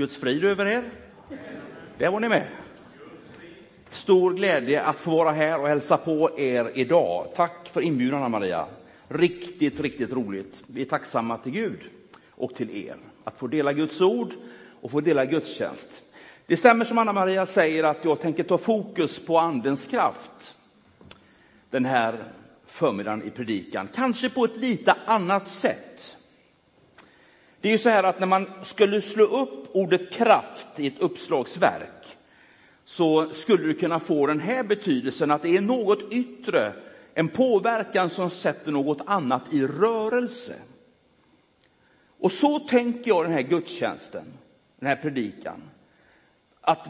Guds frid över er. Där var ni med. Stor glädje att få vara här och hälsa på er idag. Tack för inbjudan, Anna-Maria. Riktigt, riktigt roligt. Vi är tacksamma till Gud och till er att få dela Guds ord och få dela gudstjänst. Det stämmer som Anna-Maria säger att jag tänker ta fokus på andens kraft den här förmiddagen i predikan. Kanske på ett lite annat sätt. Det är ju så här att när man skulle slå upp ordet kraft i ett uppslagsverk så skulle du kunna få den här betydelsen att det är något yttre, en påverkan som sätter något annat i rörelse. Och så tänker jag den här gudstjänsten, den här predikan. Att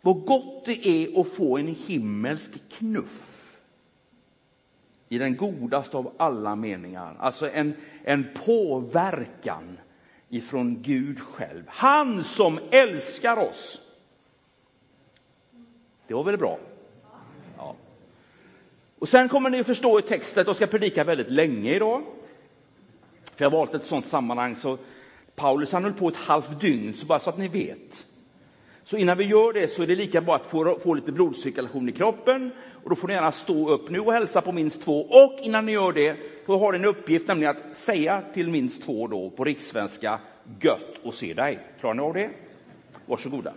vad gott det är att få en himmelsk knuff. I den godaste av alla meningar. Alltså en, en påverkan ifrån Gud själv. Han som älskar oss. Det var väl bra? Ja. Och sen kommer ni att förstå i texten att jag ska predika väldigt länge idag. För jag har valt ett sådant sammanhang så Paulus han höll på ett halvt dygn, så bara så att ni vet. Så innan vi gör det så är det lika bra att få, få lite blodcirkulation i kroppen. Och då får ni gärna stå upp nu och hälsa på minst två. Och innan ni gör det, så har ni en uppgift, nämligen att säga till minst två då på rikssvenska, gött att se dig. Klarar ni av det? Varsågoda.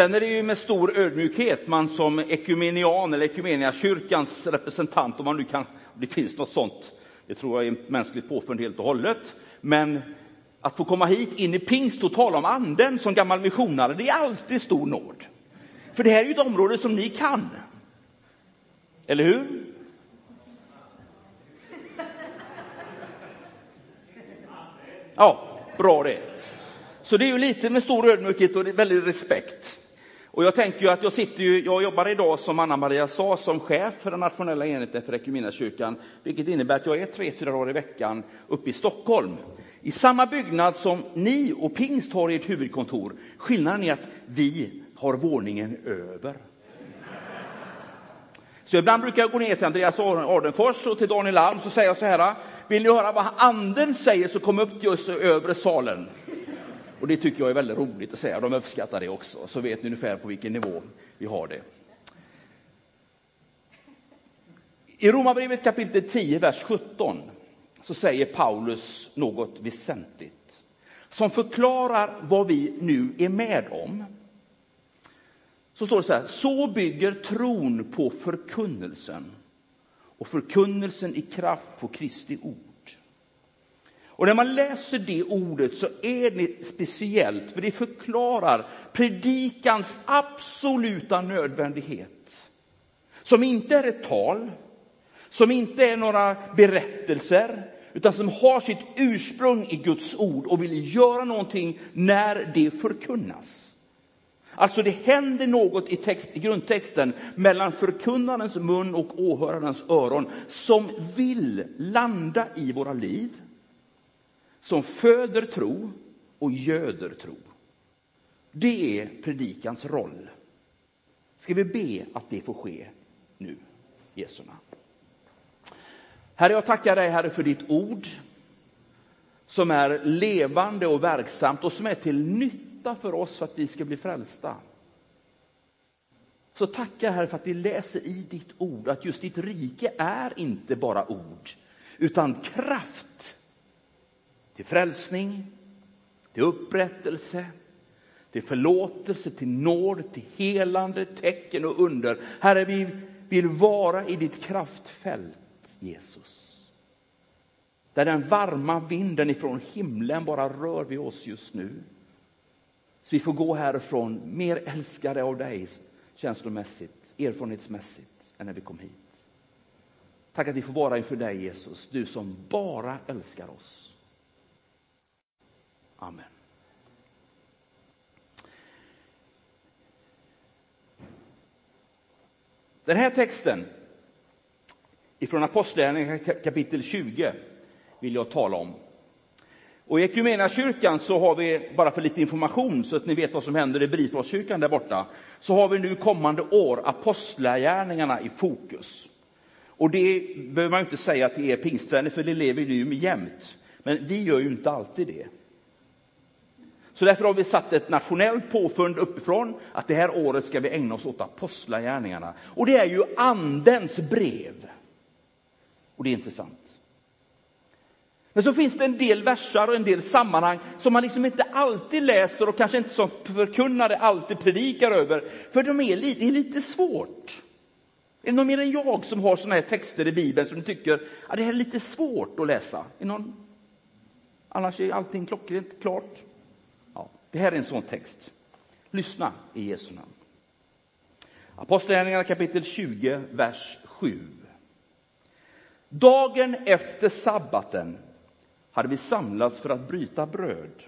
Sen är det ju med stor ödmjukhet man som ekumenian eller ekumeniakyrkans representant, om man nu kan, det finns något sånt, det tror jag är mänskligt påfund helt och hållet, men att få komma hit in i pingst och tala om anden som gammal missionare, det är alltid stor nåd. För det här är ju ett område som ni kan. Eller hur? Ja, bra det. Så det är ju lite med stor ödmjukhet och väldigt respekt. Och jag tänker ju att jag sitter ju, jag jobbar idag som Anna-Maria sa som chef för den nationella enheten för kyrkan, vilket innebär att jag är tre, fyra dagar i veckan uppe i Stockholm. I samma byggnad som ni och Pingst har ert huvudkontor. Skillnaden är att vi har våningen över. Så ibland brukar jag gå ner till Andreas Ardenfors och till Daniel Alm så säger jag så här, vill ni höra vad anden säger så kom upp till just i övre salen. Och det tycker jag är väldigt roligt att säga. De uppskattar det också. Så vet ni ungefär på vilken nivå vi har det. I Romarbrevet kapitel 10, vers 17 så säger Paulus något väsentligt som förklarar vad vi nu är med om. Så står det så här, så bygger tron på förkunnelsen och förkunnelsen i kraft på Kristi ord. Och när man läser det ordet så är det speciellt, för det förklarar predikans absoluta nödvändighet. Som inte är ett tal, som inte är några berättelser, utan som har sitt ursprung i Guds ord och vill göra någonting när det förkunnas. Alltså det händer något i, text, i grundtexten mellan förkunnarens mun och åhörarens öron som vill landa i våra liv som föder tro och göder tro. Det är predikans roll. Ska vi be att det får ske nu, Jesu namn. Herre, jag tackar dig, Herre, för ditt ord som är levande och verksamt och som är till nytta för oss för att vi ska bli frälsta. Så tackar Herre för att vi läser i ditt ord att just ditt rike är inte bara ord, utan kraft till frälsning, till upprättelse, till förlåtelse, till nåd, till helande, tecken och under. Herre, vi vill vara i ditt kraftfält, Jesus. Där den varma vinden ifrån himlen bara rör vid oss just nu. Så vi får gå härifrån mer älskade av dig känslomässigt, erfarenhetsmässigt, än när vi kom hit. Tack att vi får vara inför dig, Jesus, du som bara älskar oss. Amen. Den här texten ifrån Apostlagärningarna kapitel 20 vill jag tala om. Och I kyrkan så har vi, bara för lite information så att ni vet vad som händer i Britvårdskyrkan där borta, så har vi nu kommande år Apostlagärningarna i fokus. Och det behöver man inte säga till er pingstvänner, för det lever ju med jämt. Men vi gör ju inte alltid det. Så därför har vi satt ett nationellt påfund uppifrån att det här året ska vi ägna oss åt apostlagärningarna. Och det är ju andens brev. Och det är intressant. Men så finns det en del versar och en del sammanhang som man liksom inte alltid läser och kanske inte som förkunnare alltid predikar över, för de är lite, är lite svårt. Är det någon mer än jag som har sådana här texter i Bibeln som tycker att det här är lite svårt att läsa? Är någon? Annars är allting klockrent klart. Det här är en sån text. Lyssna i Jesu namn. Apostlagärningarna kapitel 20, vers 7. Dagen efter sabbaten hade vi samlats för att bryta bröd.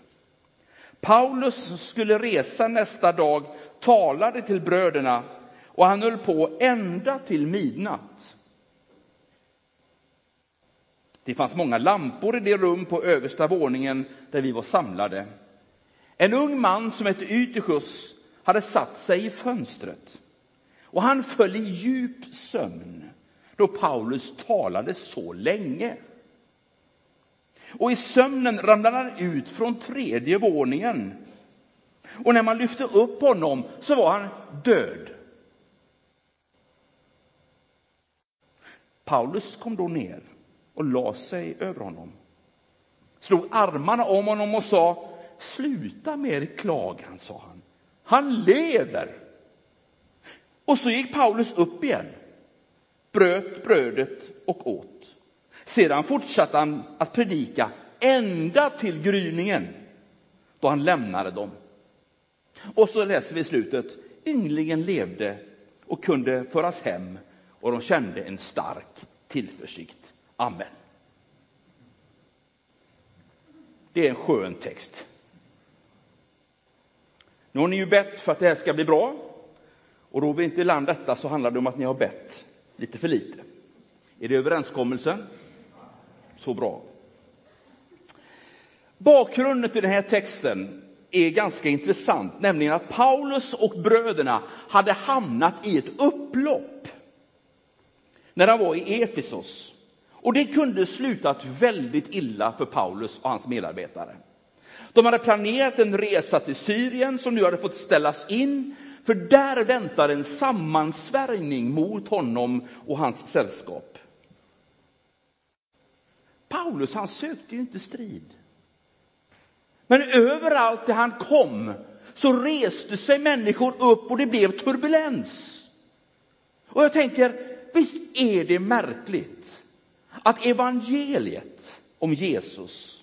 Paulus skulle resa nästa dag, talade till bröderna och han höll på ända till midnatt. Det fanns många lampor i det rum på översta våningen där vi var samlade. En ung man som hette ytterskjuts hade satt sig i fönstret och han föll i djup sömn då Paulus talade så länge. Och i sömnen ramlade han ut från tredje våningen. Och när man lyfte upp honom så var han död. Paulus kom då ner och la sig över honom, slog armarna om honom och sa Sluta med er klagan, sa han. Han lever! Och så gick Paulus upp igen, bröt brödet och åt. Sedan fortsatte han att predika ända till gryningen då han lämnade dem. Och så läser vi i slutet, ynglingen levde och kunde föras hem och de kände en stark tillförsikt. Amen. Det är en skön text. Nu har ni ju bett för att det här ska bli bra. Och då vi inte i land detta så handlar det om att ni har bett lite för lite. Är det överenskommelsen? Så bra. Bakgrunden till den här texten är ganska intressant, nämligen att Paulus och bröderna hade hamnat i ett upplopp när han var i Efesos. Och det kunde slutat väldigt illa för Paulus och hans medarbetare. De hade planerat en resa till Syrien som nu hade fått ställas in, för där väntar en sammansvärjning mot honom och hans sällskap. Paulus, han sökte ju inte strid. Men överallt där han kom så reste sig människor upp och det blev turbulens. Och jag tänker, visst är det märkligt att evangeliet om Jesus,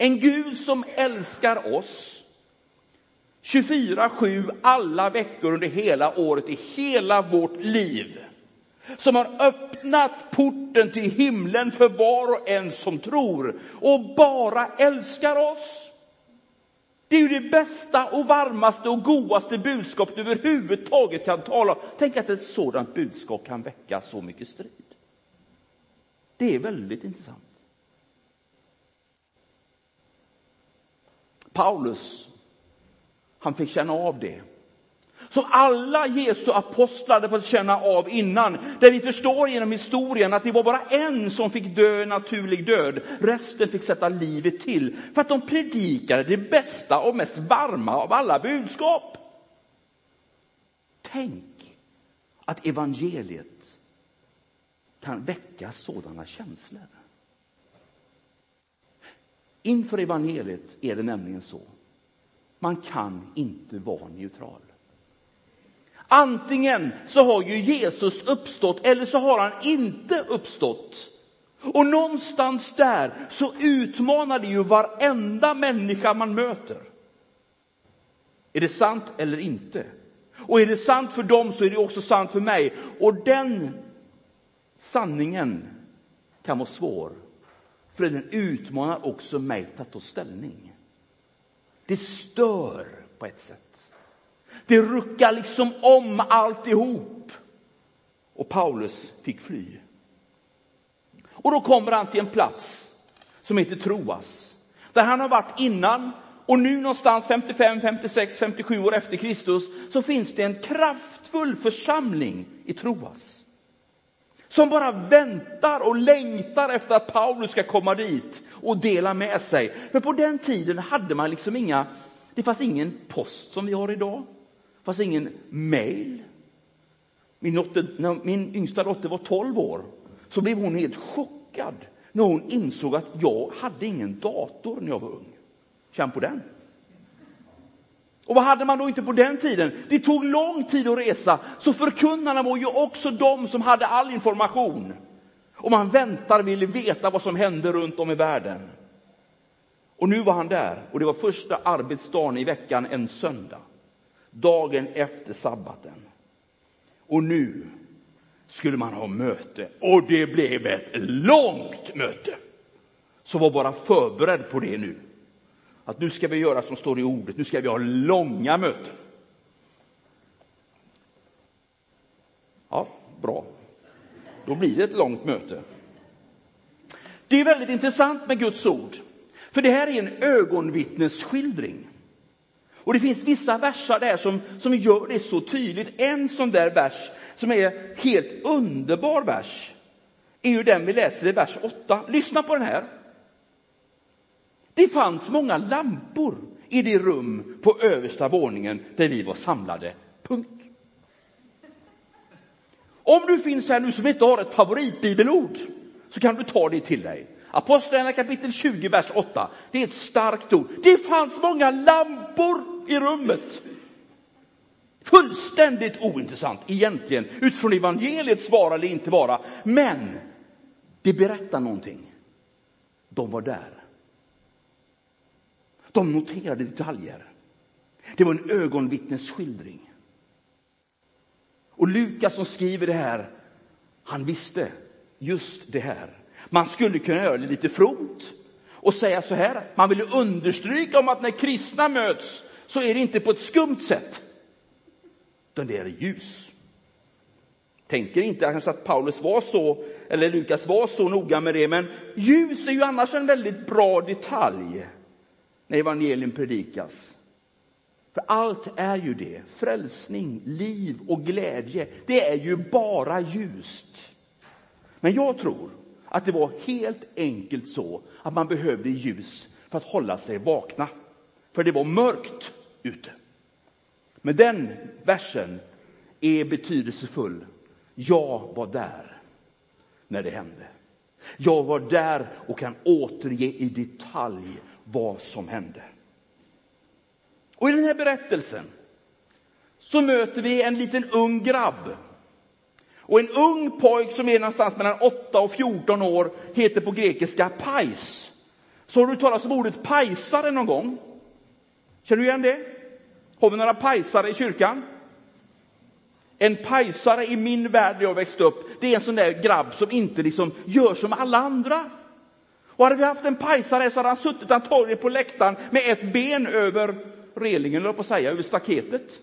en Gud som älskar oss 24-7 alla veckor under hela året i hela vårt liv, som har öppnat porten till himlen för var och en som tror och bara älskar oss. Det är ju det bästa och varmaste och godaste budskap du överhuvudtaget kan tala om. Tänk att ett sådant budskap kan väcka så mycket strid. Det är väldigt intressant. Paulus, han fick känna av det som alla Jesu apostlar hade fått känna av innan. Där vi förstår genom historien att det var bara en som fick dö en naturlig död. Resten fick sätta livet till för att de predikade det bästa och mest varma av alla budskap. Tänk att evangeliet kan väcka sådana känslor. Inför evangeliet är det nämligen så. Man kan inte vara neutral. Antingen så har ju Jesus uppstått eller så har han inte uppstått. Och någonstans där så utmanar det ju varenda människa man möter. Är det sant eller inte? Och är det sant för dem så är det också sant för mig. Och den sanningen kan vara svår. För den utmanar också mig att ta ställning. Det stör på ett sätt. Det ruckar liksom om alltihop. och Paulus fick fly. Och då kommer han till en plats som heter Troas, där han har varit innan och nu någonstans 55, 56, 57 år efter Kristus så finns det en kraftfull församling i Troas. Som bara väntar och längtar efter att Paulus ska komma dit och dela med sig. För på den tiden hade man liksom inga, det fanns ingen post som vi har idag. Det fanns ingen mail. Min, dotter, när min yngsta dotter var 12 år så blev hon helt chockad när hon insåg att jag hade ingen dator när jag var ung. Känn på den. Och vad hade man då inte på den tiden? Det tog lång tid att resa, så förkunnarna var ju också de som hade all information. Och man väntar ville veta vad som hände runt om i världen. Och nu var han där och det var första arbetsdagen i veckan, en söndag. Dagen efter sabbaten. Och nu skulle man ha möte och det blev ett långt möte. Så var bara förberedd på det nu att nu ska vi göra som står i ordet, nu ska vi ha långa möten. Ja, bra. Då blir det ett långt möte. Det är väldigt intressant med Guds ord, för det här är en ögonvittnesskildring. Och det finns vissa versar där som, som gör det så tydligt. En sån där vers som är helt underbar vers är ju den vi läser i vers 8. Lyssna på den här. Det fanns många lampor i det rum på översta våningen där vi var samlade. Punkt. Om du finns här nu som inte har ett favoritbibelord så kan du ta det till dig. Apostlagärningarna kapitel 20, vers 8. Det är ett starkt ord. Det fanns många lampor i rummet. Fullständigt ointressant egentligen utifrån evangeliets vara eller inte vara. Men det berättar någonting. De var där. De noterade detaljer. Det var en ögonvittnesskildring. Och Lukas som skriver det här, han visste just det här. Man skulle kunna göra det lite fromt och säga så här, man vill understryka om att när kristna möts så är det inte på ett skumt sätt, utan det är ljus. Tänker inte kanske att Paulus var så, eller Lukas var så noga med det, men ljus är ju annars en väldigt bra detalj när evangelium predikas. För allt är ju det, frälsning, liv och glädje, det är ju bara ljust. Men jag tror att det var helt enkelt så att man behövde ljus för att hålla sig vakna. För det var mörkt ute. Men den versen är betydelsefull. Jag var där när det hände. Jag var där och kan återge i detalj vad som hände. Och i den här berättelsen så möter vi en liten ung grabb. Och en ung pojk som är någonstans mellan 8 och 14 år heter på grekiska pais. Så har du talat om ordet pajsare någon gång? Känner du igen det? Har vi några pajsare i kyrkan? En pajsare i min värld där jag växte upp, det är en sån där grabb som inte liksom gör som alla andra. Och hade vi haft en pajsare så hade han suttit antagligen på läktaren med ett ben över relingen, eller på att säga, över staketet.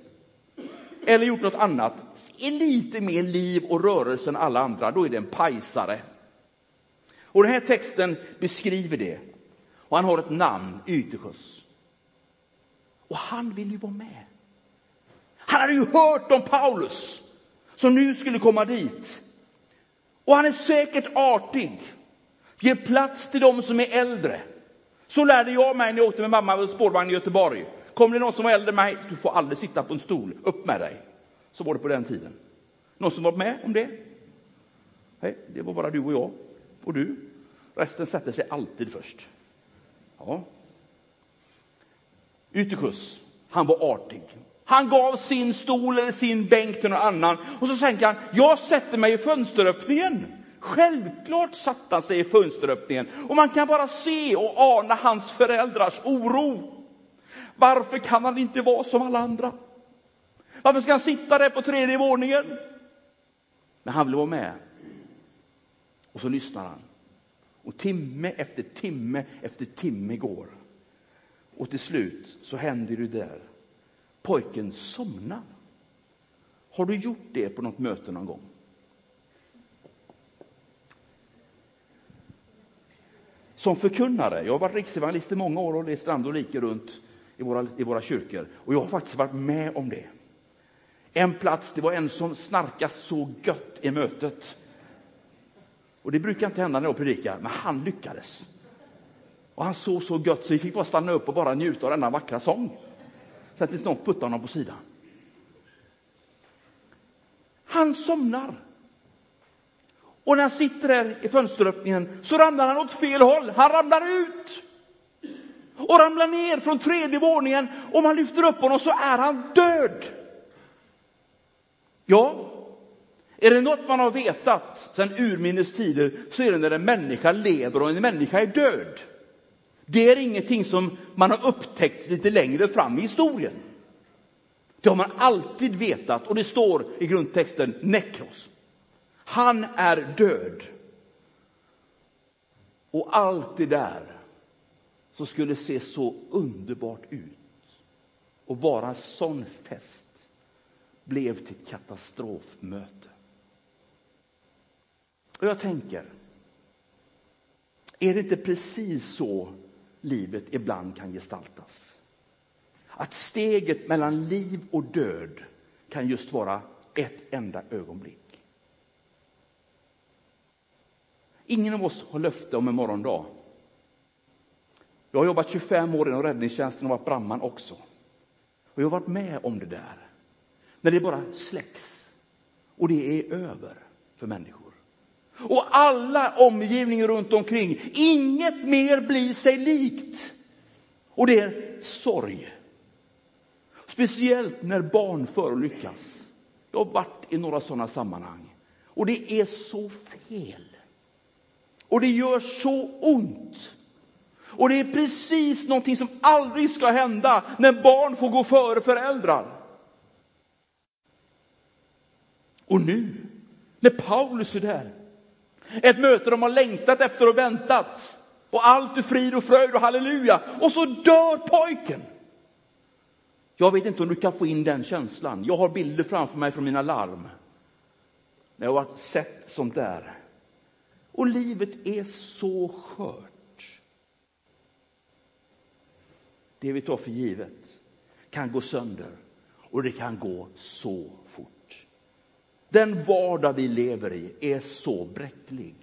Eller gjort något annat. Lite mer liv och rörelse än alla andra, då är det en pajsare. Och den här texten beskriver det. Och han har ett namn, Ytychus. Och han vill ju vara med. Han hade ju hört om Paulus, som nu skulle komma dit. Och han är säkert artig. Ge plats till de som är äldre. Så lärde jag mig när jag åkte med mamma på spårvagn i Göteborg. Kommer det någon som var äldre än mig, du får aldrig sitta på en stol, upp med dig. Så var det på den tiden. Någon som var med om det? Nej, det var bara du och jag. Och du. Resten sätter sig alltid först. Ja. Ytikus, han var artig. Han gav sin stol eller sin bänk till någon annan och så tänker han, jag sätter mig i fönsteröppningen. Självklart satte han sig i fönsteröppningen och man kan bara se och ana hans föräldrars oro. Varför kan han inte vara som alla andra? Varför ska han sitta där på tredje våningen? Men han vill vara med. Och så lyssnar han. Och timme efter timme efter timme går. Och till slut så händer det där. Pojken somnar. Har du gjort det på något möte någon gång? Som förkunnare. Jag har varit riksevangelist i många år och rest land och rike runt i våra, i våra kyrkor. Och jag har faktiskt varit med om det. En plats, det var en som snarkade så gött i mötet. Och det brukar inte hända när jag predikar, men han lyckades. Och han såg så gött så vi fick bara stanna upp och bara njuta av denna vackra sång. Så att det snart puttade honom på sidan. Han somnar. Och när han sitter där i fönsteröppningen så ramlar han åt fel håll. Han ramlar ut. Och ramlar ner från tredje våningen. Och man lyfter upp honom så är han död. Ja, är det något man har vetat sedan urminnes tider så är det när en människa lever och en människa är död. Det är ingenting som man har upptäckt lite längre fram i historien. Det har man alltid vetat och det står i grundtexten nekros. Han är död. Och allt det där som skulle se så underbart ut och vara en sån fest blev till ett katastrofmöte. Och jag tänker, är det inte precis så livet ibland kan gestaltas? Att steget mellan liv och död kan just vara ett enda ögonblick. Ingen av oss har löfte om en morgondag. Jag har jobbat 25 år inom räddningstjänsten och varit brandman också. Och jag har varit med om det där. När det bara släcks och det är över för människor. Och alla omgivningar runt omkring, inget mer blir sig likt. Och det är sorg. Speciellt när barn förolyckas. Jag har varit i några sådana sammanhang. Och det är så fel. Och det gör så ont. Och det är precis någonting som aldrig ska hända när barn får gå före föräldrar. Och nu, när Paulus är där, ett möte de har längtat efter och väntat, och allt är frid och fröjd och halleluja, och så dör pojken. Jag vet inte om du kan få in den känslan. Jag har bilder framför mig från mina larm. När jag har sett sånt där. Och livet är så skört. Det vi tar för givet kan gå sönder och det kan gå så fort. Den vardag vi lever i är så bräcklig.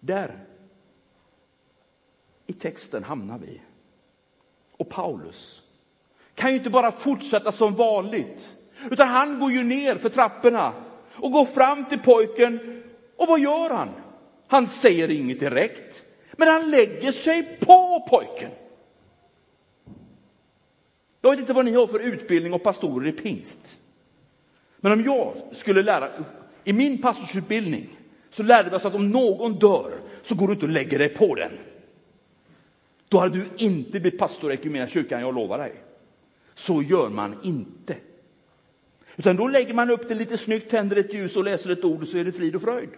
Där i texten hamnar vi och Paulus kan ju inte bara fortsätta som vanligt, utan han går ju ner för trapporna och går fram till pojken. Och vad gör han? Han säger inget direkt, men han lägger sig på pojken. Jag vet inte vad ni har för utbildning och pastorer i pingst. Men om jag skulle lära, i min pastorsutbildning så lärde vi oss att om någon dör så går du inte och lägger dig på den. Då hade du inte blivit pastor i kyrkan, jag lovar dig. Så gör man inte. Utan då lägger man upp det lite snyggt, tänder ett ljus och läser ett ord och så är det frid och fröjd.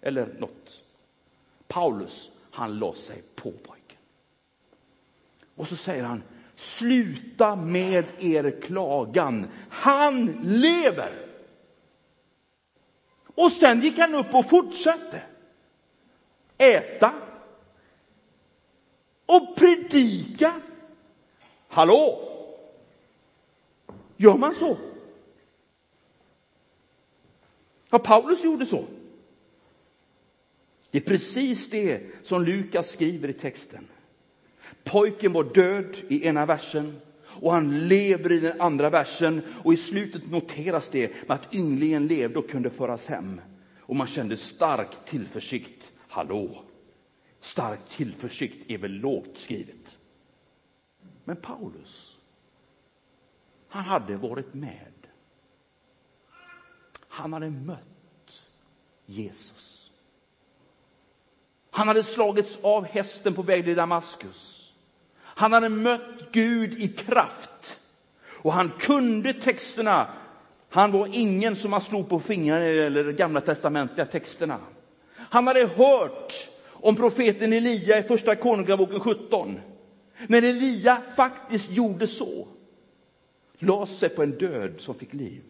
Eller något. Paulus, han la sig på pojken. Och så säger han, sluta med er klagan. Han lever. Och sen gick han upp och fortsatte äta, och predika. Hallå? Gör man så? Ja, Paulus gjorde så. Det är precis det som Lukas skriver i texten. Pojken var död i ena versen och han lever i den andra versen och i slutet noteras det med att ynglingen levde och kunde föras hem. Och man kände stark tillförsikt. Hallå, stark tillförsikt är väl lågt skrivet. Men Paulus, han hade varit med. Han hade mött Jesus. Han hade slagits av hästen på väg till Damaskus. Han hade mött Gud i kraft. Och han kunde texterna. Han var ingen som man slog på fingrarna eller de gamla testamentliga texterna. Han hade hört om profeten Elia i första Konungaboken 17. När Elia faktiskt gjorde så, la sig på en död som fick liv.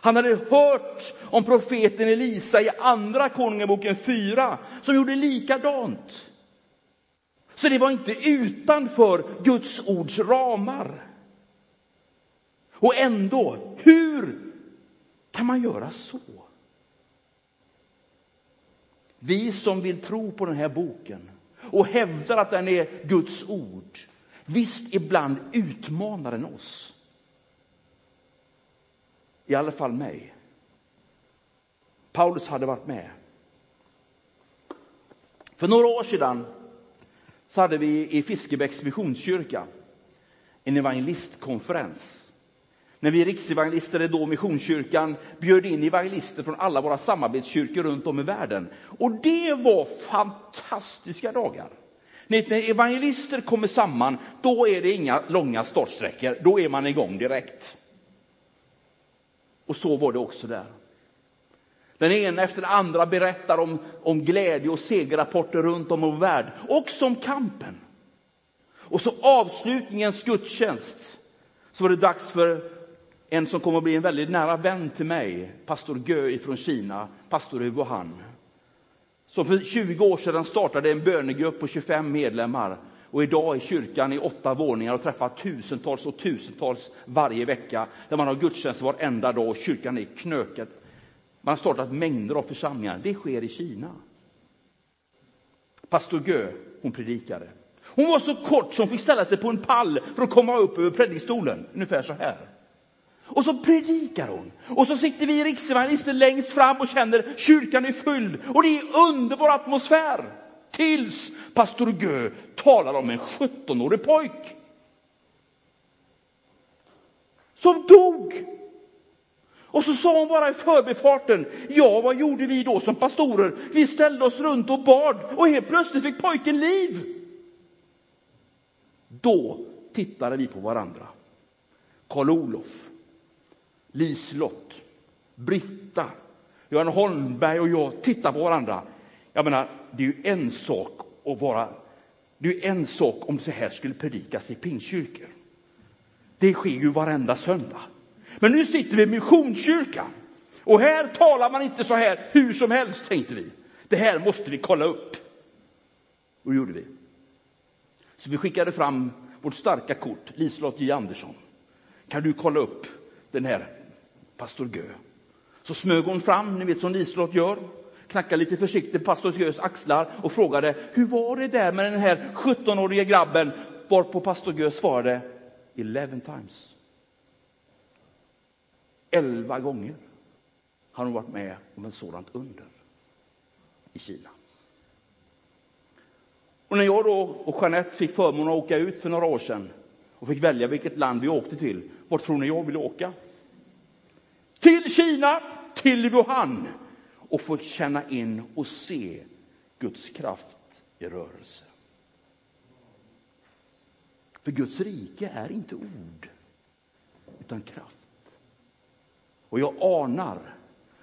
Han hade hört om profeten Elisa i andra konungaboken 4 som gjorde likadant. Så det var inte utanför Guds ords ramar. Och ändå, hur kan man göra så? Vi som vill tro på den här boken och hävdar att den är Guds ord, visst ibland utmanar den oss. I alla fall mig. Paulus hade varit med. För några år sedan så hade vi i Fiskebäcks missionskyrka en evangelistkonferens. När vi riksevangelister, då Missionskyrkan, bjöd in evangelister från alla våra samarbetskyrkor runt om i världen. Och det var fantastiska dagar. När evangelister kommer samman, då är det inga långa startsträckor. Då är man igång direkt. Och så var det också där. Den ena efter den andra berättar om, om glädje och segerrapporter runt om i värld. Också om kampen. Och så avslutningens gudstjänst. Så var det dags för en som kommer att bli en väldigt nära vän till mig, pastor Gö från Kina, pastor i Wuhan. Som för 20 år sedan startade en bönegrupp på 25 medlemmar och idag är kyrkan i åtta våningar och träffar tusentals och tusentals varje vecka där man har gudstjänst varenda dag och kyrkan är knökad. Man har startat mängder av församlingar. Det sker i Kina. Pastor Gö, hon predikade. Hon var så kort som fick ställa sig på en pall för att komma upp över predikstolen, ungefär så här. Och så predikar hon. Och så sitter vi riksevangelister längst fram och känner kyrkan är fylld. Och det är underbar atmosfär. Tills pastor Gö talar om en 17-årig pojk. Som dog. Och så sa hon bara i förbifarten, ja vad gjorde vi då som pastorer? Vi ställde oss runt och bad och helt plötsligt fick pojken liv. Då tittade vi på varandra. Karl-Olof, Lislott, Britta, Göran Holmberg och jag tittade på varandra. Jag menar, det är ju en sak att vara... Det är ju en sak om så här skulle predikas i pingstkyrkor. Det sker ju varenda söndag. Men nu sitter vi i missionskyrkan. Och här talar man inte så här hur som helst, tänkte vi. Det här måste vi kolla upp. Och det gjorde vi. Så vi skickade fram vårt starka kort, Liselott J Andersson. Kan du kolla upp den här pastor Gö. Så smög hon fram, ni vet som Liselott gör, knackade lite försiktigt på pastor Gös axlar och frågade hur var det där med den här 17-årige grabben? Varpå pastor Gö svarade 11 times. Elva gånger har hon varit med om ett sådant under i Kina. Och när jag då och Jeanette fick förmånen att åka ut för några år sedan och fick välja vilket land vi åkte till, vart tror ni jag ville åka? till Kina, till Wuhan och få känna in och se Guds kraft i rörelse. För Guds rike är inte ord, utan kraft. Och jag anar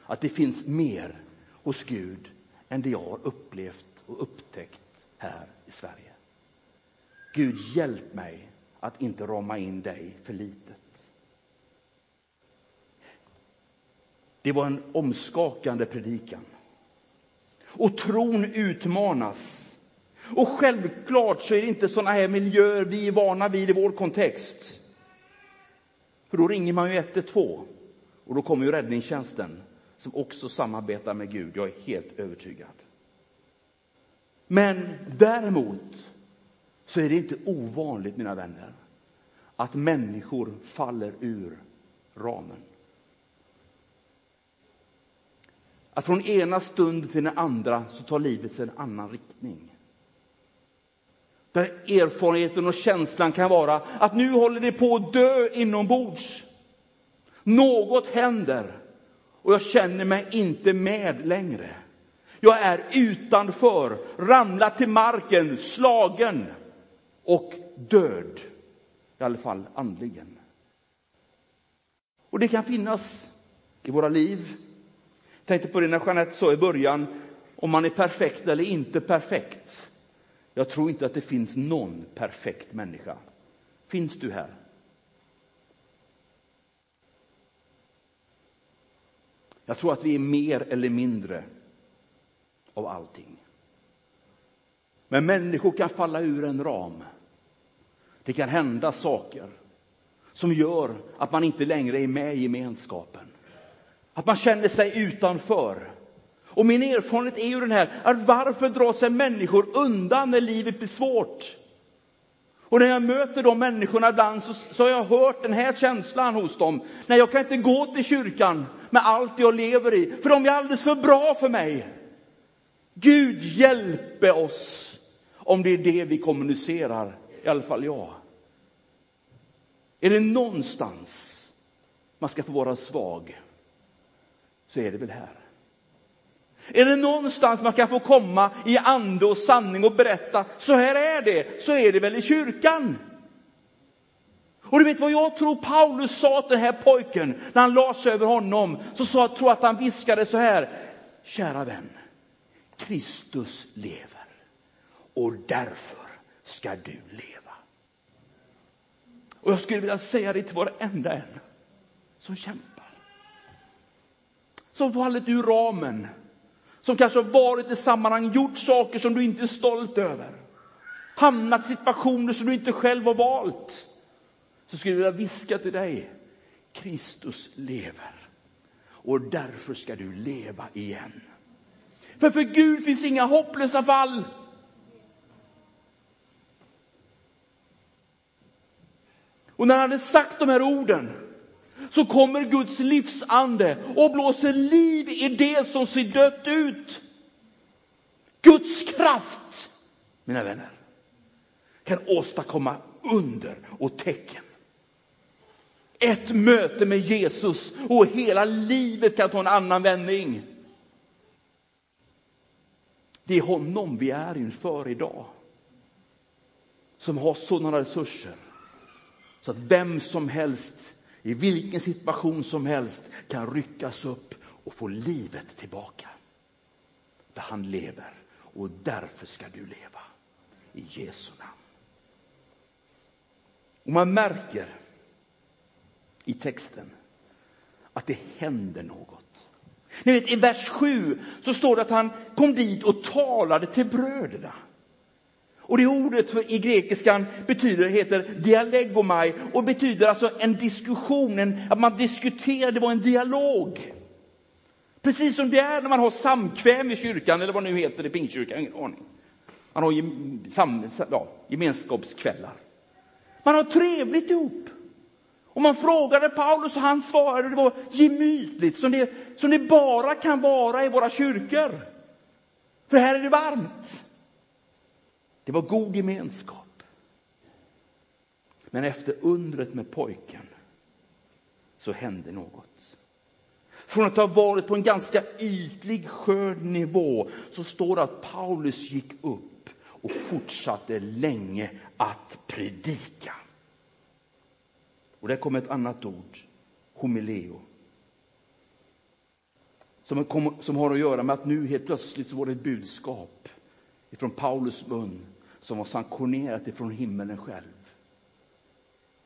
att det finns mer hos Gud än det jag har upplevt och upptäckt här i Sverige. Gud, hjälp mig att inte rama in dig för litet. Det var en omskakande predikan. Och tron utmanas. Och självklart så är det inte sådana här miljöer vi är vana vid i vår kontext. För då ringer man ju 112 och då kommer ju räddningstjänsten som också samarbetar med Gud. Jag är helt övertygad. Men däremot så är det inte ovanligt, mina vänner, att människor faller ur ramen. Att från ena stund till den andra så tar livet sig en annan riktning. Där erfarenheten och känslan kan vara att nu håller det på att dö inombords. Något händer och jag känner mig inte med längre. Jag är utanför, ramlar till marken, slagen och död. I alla fall andligen. Och det kan finnas i våra liv tänkte på det när Jeanette sa i början, om man är perfekt eller inte perfekt. Jag tror inte att det finns någon perfekt människa. Finns du här? Jag tror att vi är mer eller mindre av allting. Men människor kan falla ur en ram. Det kan hända saker som gör att man inte längre är med i gemenskapen. Att man känner sig utanför. Och min erfarenhet är ju den här, att varför drar sig människor undan när livet blir svårt? Och när jag möter de människorna ibland så, så har jag hört den här känslan hos dem. Nej, jag kan inte gå till kyrkan med allt jag lever i, för de är alldeles för bra för mig. Gud hjälpe oss om det är det vi kommunicerar, i alla fall jag. Är det någonstans man ska få vara svag, så är det väl här. Är det någonstans man kan få komma i ande och sanning och berätta, så här är det, så är det väl i kyrkan. Och du vet vad jag tror Paulus sa till den här pojken när han la sig över honom, så sa, jag tror att han viskade så här, kära vän, Kristus lever och därför ska du leva. Och jag skulle vilja säga det till varenda en som kämpar. Som fallit ur ramen. Som kanske har varit i sammanhang, gjort saker som du inte är stolt över. Hamnat i situationer som du inte själv har valt. Så skulle jag vilja viska till dig, Kristus lever. Och därför ska du leva igen. För för Gud finns inga hopplösa fall. Och när han hade sagt de här orden så kommer Guds livsande och blåser liv i det som ser dött ut. Guds kraft, mina vänner, kan åstadkomma under och tecken. Ett möte med Jesus och hela livet kan ta en annan vändning. Det är honom vi är inför idag. Som har sådana resurser så att vem som helst, i vilken situation som helst, kan ryckas upp och få livet tillbaka. För han lever och därför ska du leva. I Jesu namn. Och man märker i texten att det händer något. Ni vet, I vers 7 så står det att han kom dit och talade till bröderna. Och det ordet för, i grekiskan betyder, heter dialegomai och betyder alltså en diskussion, en, att man diskuterar, det var en dialog. Precis som det är när man har samkväm i kyrkan, eller vad nu heter i pingkyrkan, ingen aning. Man har sam, ja, gemenskapskvällar. Man har trevligt ihop. Och man frågade Paulus och han svarade, det var gemytligt, som det, som det bara kan vara i våra kyrkor. För här är det varmt. Det var god gemenskap. Men efter undret med pojken så hände något. Från att ha varit på en ganska ytlig skörd nivå så står det att Paulus gick upp och fortsatte länge att predika. Och där kommer ett annat ord, homileo. Som, som har att göra med att nu helt plötsligt så var det ett budskap ifrån Paulus mun som var sanktionerat ifrån himmelen själv.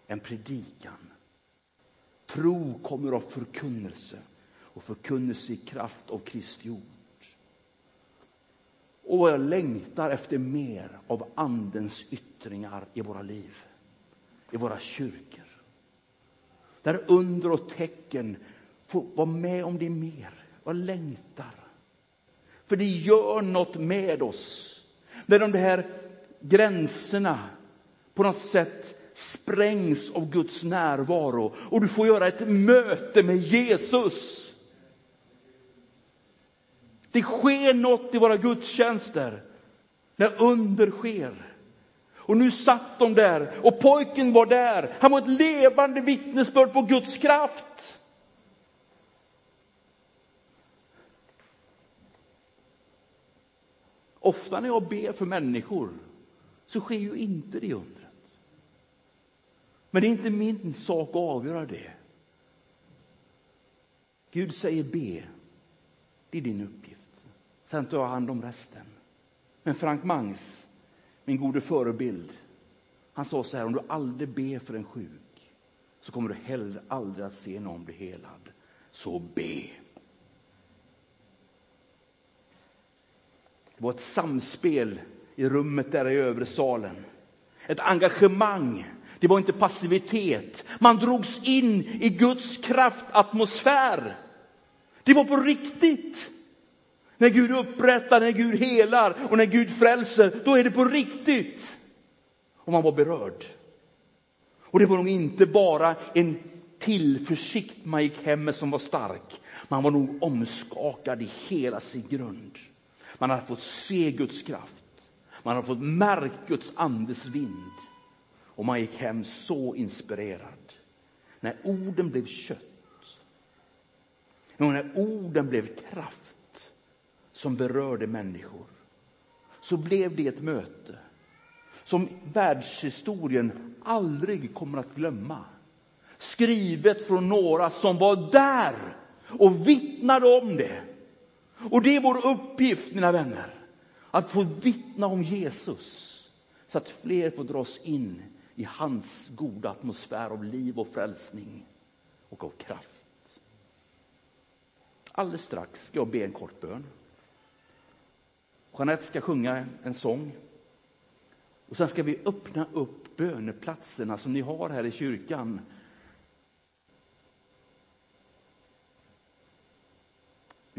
En predikan. Tro kommer av förkunnelse och förkunnelse i kraft av Kristi ord. Och jag längtar efter mer av Andens yttringar i våra liv, i våra kyrkor. Där under och tecken får vara med om det mer. Jag längtar. För det gör något med oss. När de här gränserna på något sätt sprängs av Guds närvaro och du får göra ett möte med Jesus. Det sker något i våra gudstjänster när under sker. Och nu satt de där och pojken var där. Han var ett levande vittnesbörd på Guds kraft. Ofta när jag ber för människor så sker ju inte det undret. Men det är inte min sak att avgöra det. Gud säger be. Det är din uppgift. Sen tar jag hand om resten. Men Frank Mangs, min gode förebild, han sa så här, om du aldrig ber för en sjuk så kommer du heller aldrig att se någon bli helad. Så be. Det var ett samspel i rummet där i övre salen. Ett engagemang. Det var inte passivitet. Man drogs in i Guds kraftatmosfär. Det var på riktigt. När Gud upprättar, när Gud helar och när Gud frälser, då är det på riktigt. Och man var berörd. Och det var nog inte bara en tillförsikt man gick hem med som var stark. Man var nog omskakad i hela sin grund. Man har fått se Guds kraft. Man har fått märka Guds andes vind. Och man gick hem så inspirerad. När orden blev kött. När orden blev kraft som berörde människor. Så blev det ett möte som världshistorien aldrig kommer att glömma. Skrivet från några som var där och vittnade om det. Och det är vår uppgift, mina vänner, att få vittna om Jesus så att fler får dras in i hans goda atmosfär av liv och frälsning och av kraft. Alldeles strax ska jag be en kort bön. Jeanette ska sjunga en sång. Och sen ska vi öppna upp böneplatserna som ni har här i kyrkan.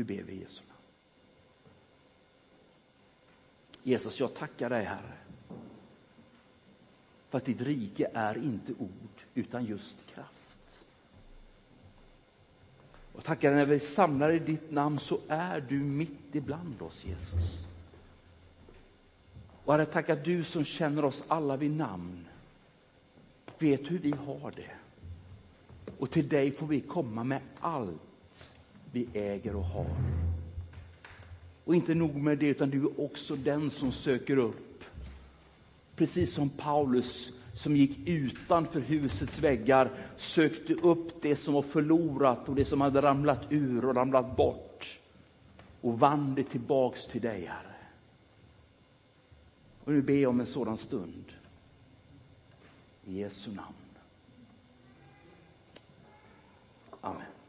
Nu ber vi Jesu namn. Jesus, jag tackar dig Herre. För att ditt rike är inte ord utan just kraft. Och tackar dig när vi samlar i ditt namn så är du mitt ibland oss Jesus. Och Herre, tackar du som känner oss alla vid namn vet hur vi har det. Och till dig får vi komma med allt vi äger och har. Och inte nog med det, utan du är också den som söker upp. Precis som Paulus som gick utanför husets väggar, sökte upp det som var förlorat och det som hade ramlat ur och ramlat bort och vann det tillbaks till dig, Herre. Och nu ber jag om en sådan stund. I Jesu namn. Amen.